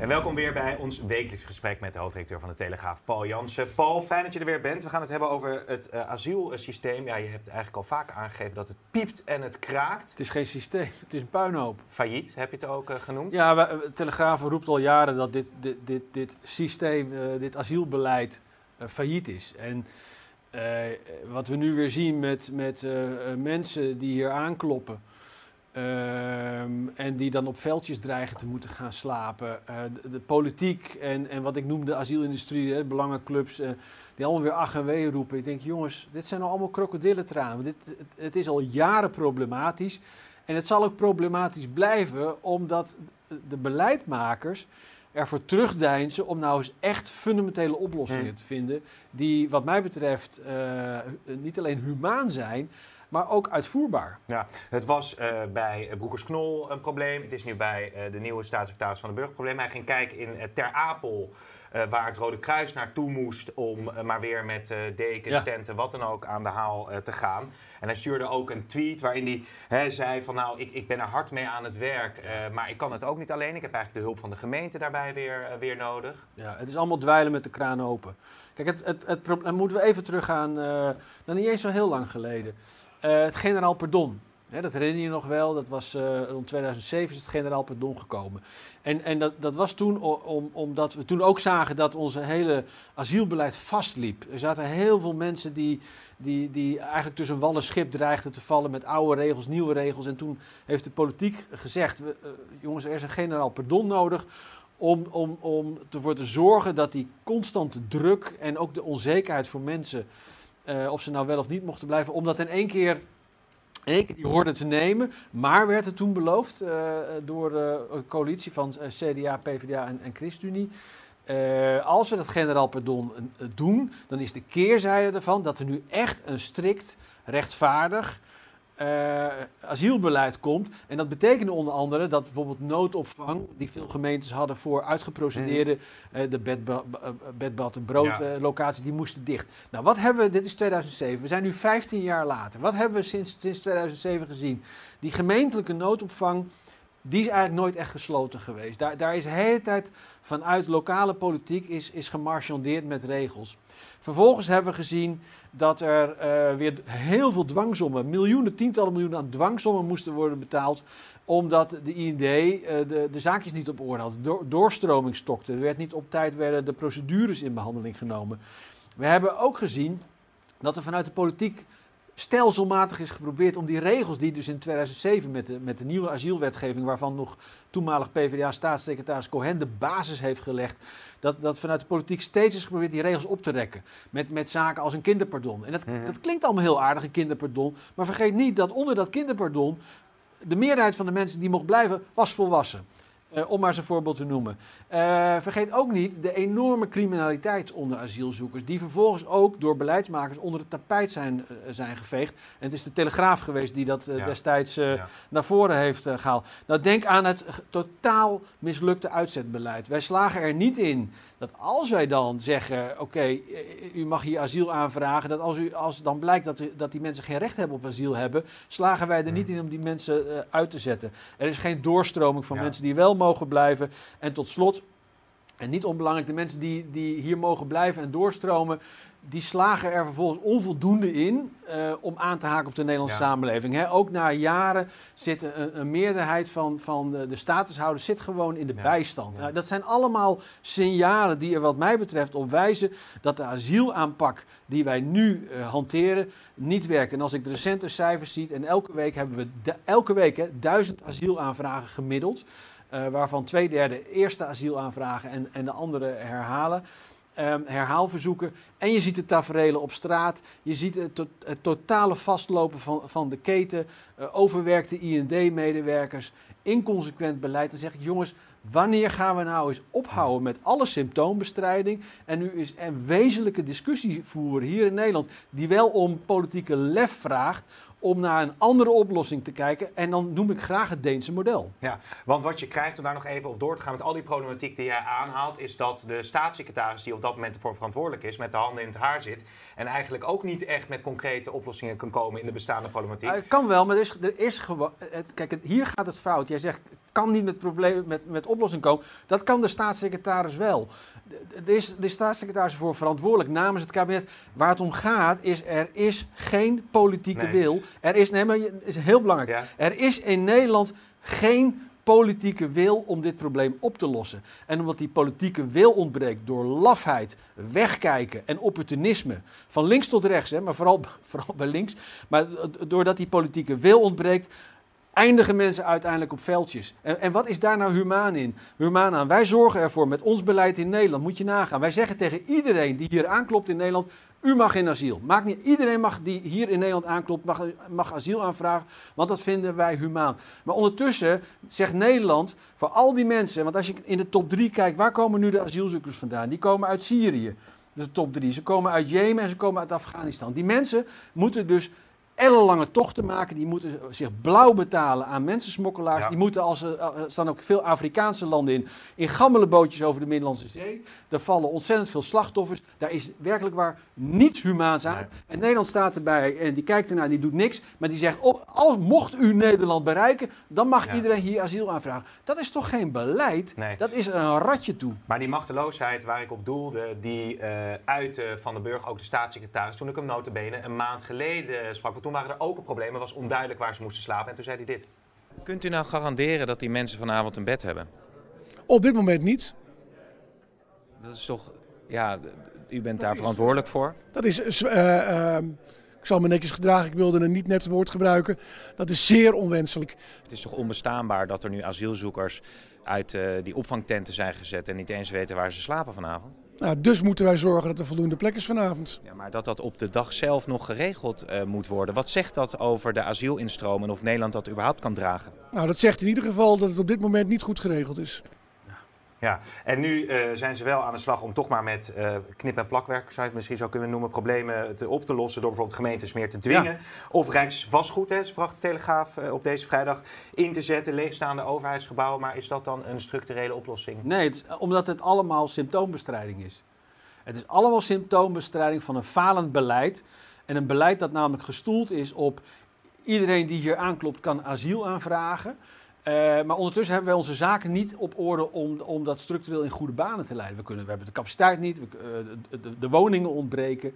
En welkom weer bij ons wekelijks gesprek met de hoofdredacteur van de Telegraaf, Paul Jansen. Paul, fijn dat je er weer bent. We gaan het hebben over het uh, asielsysteem. Ja, je hebt eigenlijk al vaak aangegeven dat het piept en het kraakt. Het is geen systeem, het is een puinhoop. Failliet, heb je het ook uh, genoemd? Ja, de Telegraaf roept al jaren dat dit, dit, dit, dit systeem, uh, dit asielbeleid failliet is. En wat we nu weer zien met, met mensen die hier aankloppen... Um, en die dan op veldjes dreigen te moeten gaan slapen. Uh, de, de, politiek en, en wat ik noem de asielindustrie, hè, belangenclubs, uh, die allemaal weer ach en wee roepen. Ik denk, jongens, dit zijn nou allemaal krokodillentranen. Dit, het, het, is al jaren problematisch. En het zal ook problematisch blijven, omdat de beleidmakers ervoor terugdeinzen om nou eens echt fundamentele oplossingen te vinden. Die, wat mij betreft, uh, niet alleen humaan zijn maar ook uitvoerbaar. Ja, het was uh, bij Broekers-Knol een probleem. Het is nu bij uh, de nieuwe staatssecretaris van de Burger een probleem. Hij ging kijken in uh, Ter Apel, waar het Rode Kruis naartoe moest... om maar weer met dekens, ja. tenten, wat dan ook aan de haal te gaan. En hij stuurde ook een tweet waarin hij hè, zei van... nou, ik, ik ben er hard mee aan het werk, maar ik kan het ook niet alleen. Ik heb eigenlijk de hulp van de gemeente daarbij weer, weer nodig. Ja, het is allemaal dweilen met de kraan open. Kijk, het, het, het, dan moeten we even teruggaan, dan niet eens zo heel lang geleden... Uh, het generaal pardon. Dat herinner je nog wel, dat was uh, rond 2007 is het generaal pardon gekomen. En, en dat, dat was toen om, omdat we toen ook zagen dat onze hele asielbeleid vastliep. Er zaten heel veel mensen die, die, die eigenlijk tussen wal schip dreigden te vallen met oude regels, nieuwe regels. En toen heeft de politiek gezegd, we, uh, jongens, er is een generaal pardon nodig om, om, om ervoor te zorgen dat die constante druk en ook de onzekerheid voor mensen uh, of ze nou wel of niet mochten blijven, om dat in één keer, keer die hoorde te nemen. Maar werd het toen beloofd uh, door de coalitie van CDA, PvdA en, en ChristenUnie. Als we dat generaal pardon doen, dan is de keerzijde ervan dat er nu echt een strikt, rechtvaardig uh, asielbeleid komt. En dat betekende onder andere dat bijvoorbeeld noodopvang, die veel gemeentes hadden voor uitgeprocedeerde uh, de bedbad, bedbad en broodlocaties, ja. die moesten dicht. Nou, wat hebben we, dit is 2007, we zijn nu 15 jaar later. Wat hebben we sinds, sinds 2007 gezien? Die gemeentelijke noodopvang die is eigenlijk nooit echt gesloten geweest. Daar, daar is de hele tijd vanuit lokale politiek is, is gemarchandeerd met regels. Vervolgens hebben we gezien dat er uh, weer heel veel dwangsommen, miljoenen, tientallen miljoenen aan dwangsommen moesten worden betaald. Omdat de IND uh, de, de zaakjes niet op orde had. Door, doorstroming stokte. Er werd niet op tijd werden de procedures in behandeling genomen. We hebben ook gezien dat er vanuit de politiek stelselmatig is geprobeerd om die regels die dus in 2007 met de, met de nieuwe asielwetgeving, waarvan nog toenmalig PvdA-staatssecretaris Cohen de basis heeft gelegd, dat, dat vanuit de politiek steeds is geprobeerd die regels op te rekken. Met, met zaken als een kinderpardon. En dat, mm-hmm. dat klinkt allemaal heel aardig, een kinderpardon. Maar vergeet niet dat onder dat kinderpardon de meerderheid van de mensen die mocht blijven, was volwassen. Uh, om maar eens een voorbeeld te noemen. Uh, vergeet ook niet de enorme criminaliteit onder asielzoekers, die vervolgens ook door beleidsmakers onder het tapijt zijn, uh, zijn geveegd. En het is de Telegraaf geweest die dat ja. destijds ja. naar voren heeft gehaald. Nou, denk aan het totaal mislukte uitzetbeleid. Wij slagen er niet in dat als wij dan zeggen: oké, okay, u mag hier asiel aanvragen, dat als, u, als dan blijkt dat, u, dat die mensen geen recht hebben op asiel hebben, slagen wij er niet in om die mensen uit te zetten. Er is geen doorstroming van ja. mensen die wel mogen blijven. En tot slot, en niet onbelangrijk, de mensen die, die hier mogen blijven en doorstromen, die slagen er vervolgens onvoldoende in uh, om aan te haken op de Nederlandse ja. samenleving. Ook na jaren zit een, een, meerderheid van, van de, de statushouders zit gewoon in de ja. bijstand. Ja. Nou, dat zijn allemaal signalen die er wat mij betreft op wijzen dat de asielaanpak die wij nu uh, hanteren niet werkt. En als ik de recente cijfers zie, en elke week hebben we de, elke week duizend asielaanvragen gemiddeld. Uh, waarvan twee derde eerste asielaanvragen en, en de andere herhalen. ehm, herhaalverzoeken. En je ziet de taferelen op straat. Je ziet het, het totale vastlopen van, van de keten. eh, overwerkte IND-medewerkers. Inconsequent beleid. Dan zeg ik, jongens, wanneer gaan we nou eens ophouden met alle symptoombestrijding? En nu eens een wezenlijke discussie voeren hier in Nederland. Die wel om politieke lef vraagt. Om naar een andere oplossing te kijken. En dan noem ik graag het Deense model. Ja, want wat je krijgt, om daar nog even op door te gaan met al die problematiek die jij aanhaalt, is dat de staatssecretaris die op dat moment ervoor verantwoordelijk is, met de handen in het haar zit en eigenlijk ook niet echt met concrete oplossingen kan komen in de bestaande problematiek. Uh, kan wel, maar er is, er is gewoon. het- Kijk, het- hier gaat het fout. Jij zegt, kan niet met, probleem, met, met oplossing komen. Dat kan de staatssecretaris wel. De, de, is de staatssecretaris is voor verantwoordelijk namens het kabinet. Waar het om gaat, is er is geen politieke Nee. wil. Er is, nee, maar is heel belangrijk. Ja. Er is in Nederland geen politieke wil om dit probleem op te lossen. En omdat die politieke wil ontbreekt door lafheid, wegkijken en opportunisme, van links tot rechts, hè, maar vooral, vooral bij links, maar doordat die politieke wil ontbreekt, eindigen mensen uiteindelijk op veldjes. En, en wat is daar nou humaan in? Humaan aan. Wij zorgen ervoor met ons beleid in Nederland, moet je nagaan. Wij zeggen tegen iedereen die hier aanklopt in Nederland, u mag in asiel. Maakt niet, iedereen mag die hier in Nederland aanklopt, mag, mag asiel aanvragen, want dat vinden wij humaan. Maar ondertussen zegt Nederland voor al die mensen, want als je in de top drie kijkt, waar komen nu de asielzoekers vandaan? Die komen uit Syrië, de top drie. Ze komen uit Jemen en ze komen uit Afghanistan. Die mensen moeten dus ellenlange tochten maken. Die moeten zich blauw betalen aan mensensmokkelaars. Ja. Die moeten, als er er staan ook veel Afrikaanse landen in, in gammele bootjes over de Middellandse Zee. Er vallen ontzettend veel slachtoffers. Daar is werkelijk waar niets humaans aan. Nee. En Nederland staat erbij en die kijkt ernaar, die doet niks. Maar die zegt, oh, als mocht u Nederland bereiken, dan mag Ja. iedereen hier asiel aanvragen. Dat is toch geen beleid? Nee. Dat is een ratje toe. Maar die machteloosheid waar ik op doelde, die eh uitte Van den Burg, ook de staatssecretaris, toen ik hem notabene een maand geleden sprak. Toen waren er ook een probleem, het was onduidelijk waar ze moesten slapen. En toen zei hij dit. Kunt u nou garanderen dat die mensen vanavond een bed hebben? Op dit moment niet. Dat is toch, ja, u bent daar is- verantwoordelijk voor. Dat is, eh, eh, ik zal me netjes gedragen, ik wilde een niet net woord gebruiken. Dat is zeer onwenselijk. Het is toch onbestaanbaar dat er nu asielzoekers uit eh, die opvangtenten zijn gezet en niet eens weten waar ze slapen vanavond? Nou, dus moeten wij zorgen dat er voldoende plek is vanavond. Ja, maar dat dat op de dag zelf nog geregeld eh, moet worden. Wat zegt dat over de asielinstroom en of Nederland dat überhaupt kan dragen? Nou, dat zegt in ieder geval dat het op dit moment niet goed geregeld is. Ja, en nu eh, zijn ze wel aan de slag om toch maar met eh, knip- en plakwerk, zou je het misschien zo kunnen noemen, problemen te, op te lossen door bijvoorbeeld gemeentes meer te dwingen. Of Rijksvastgoed, hè, bracht de Telegraaf eh, op deze vrijdag, in te zetten, leegstaande overheidsgebouwen. Maar is dat dan een structurele oplossing? Nee, het is, omdat het allemaal symptoombestrijding is. Het is allemaal symptoombestrijding van een falend beleid. En een beleid dat namelijk gestoeld is op iedereen die hier aanklopt kan asiel aanvragen. Eh, maar ondertussen hebben wij onze zaken niet op orde om, om dat structureel in goede banen te leiden. We, kunnen, we hebben de capaciteit niet, we, eh, de, de, woningen ontbreken.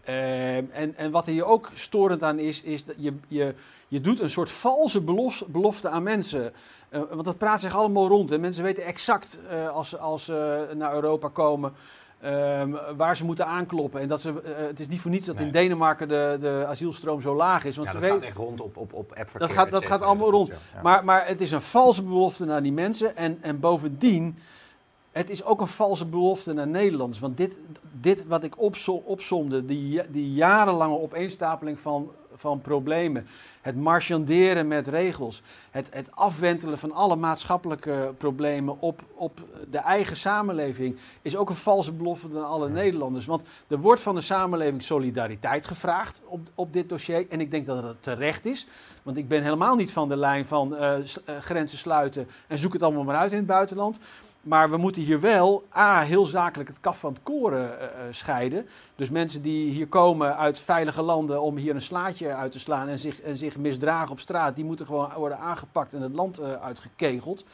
Eh, en, en wat er hier ook storend aan is, is dat je, je, je doet een soort valse belofte aan mensen. Want dat praat zich allemaal rond. En mensen weten exact als ze naar Europa komen ehm, waar ze moeten aankloppen. En dat ze, eh, het is niet voor niets dat Nee. in Denemarken de, de asielstroom zo laag is. Want Ja, dat gaat echt rond op, op, op appverkeer. dat gaat, dat gaat allemaal rond. Ja. Maar, maar het is een valse belofte naar die mensen. En, en bovendien, het is ook een valse belofte naar Nederlanders. Want dit, dit wat ik opzo- opsomde, die, die jarenlange opeenstapeling van, van problemen. Het marchanderen met regels. Het, het afwentelen van alle maatschappelijke problemen op, op de eigen samenleving. Is ook een valse belofte aan alle Nederlanders. Want er wordt van de samenleving solidariteit gevraagd op, op dit dossier. En ik denk dat het terecht is. Want ik ben helemaal niet van de lijn van eh, eh, grenzen sluiten en zoek het allemaal maar uit in het buitenland. Maar we moeten hier wel A, heel zakelijk het kaf van het koren eh, eh, scheiden. Dus mensen die hier komen uit veilige landen om hier een slaatje uit te slaan en zich, en zich misdragen op straat, die moeten gewoon worden aangepakt en het land eh, uitgekegeld.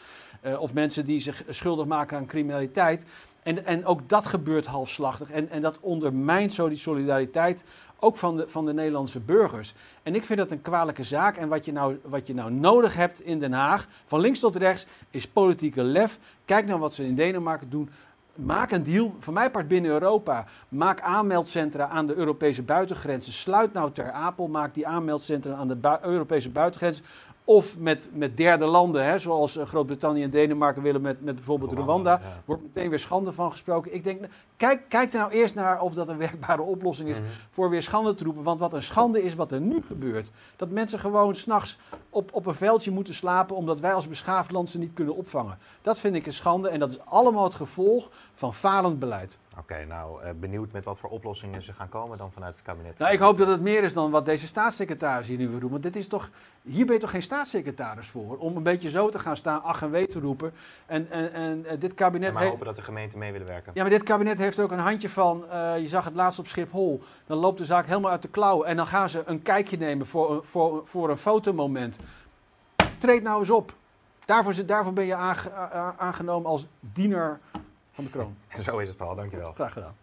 Eh, of mensen die zich schuldig maken aan criminaliteit. En, en ook dat gebeurt halfslachtig. En, en dat ondermijnt zo die solidariteit ook van de, van de Nederlandse burgers. En ik vind dat een kwalijke zaak. En wat je, nou, wat je nou nodig hebt in Den Haag, van links tot rechts, is politieke lef. Kijk naar wat ze in Denemarken doen. Maak een deal, van mij part binnen Europa. Maak aanmeldcentra aan de Europese buitengrenzen. Sluit nou ter Apel, maak die aanmeldcentra aan de Europese buitengrenzen. Of met, met derde landen, hè, zoals eh, Groot-Brittannië en Denemarken willen met, met bijvoorbeeld Rwanda, Rwanda. ja. Wordt meteen weer schande van gesproken. Ik denk, kijk, kijk er nou eerst naar of dat een werkbare oplossing is Mhm. voor weer schande te roepen. Want wat een schande is wat er nu gebeurt. Dat mensen gewoon s'nachts op, op een veldje moeten slapen omdat wij als beschaafd land ze niet kunnen opvangen. Dat vind ik een schande en dat is allemaal het gevolg van falend beleid. Oké, nou eh, benieuwd met wat voor oplossingen ze gaan komen dan vanuit het kabinet. Nou, ik hoop dat het meer is dan wat deze staatssecretaris hier nu wil doen. Want dit is toch, hier ben je toch geen staatssecretaris voor? Om een beetje zo te gaan staan, ach en wee te roepen. En, en, en eh, dit kabinet En maar hopen dat de gemeenten mee willen werken. Ja, maar dit kabinet heeft ook een handje van, eh, je zag het laatst op Schiphol, dan loopt de zaak helemaal uit de klauw en dan gaan ze een kijkje nemen voor, een- voor, voor een fotomoment. Treed nou eens op. Daarvoor, daarvoor ben je aangenomen als diener van de kroon. Zo is het, Paul. Dankjewel. Graag gedaan.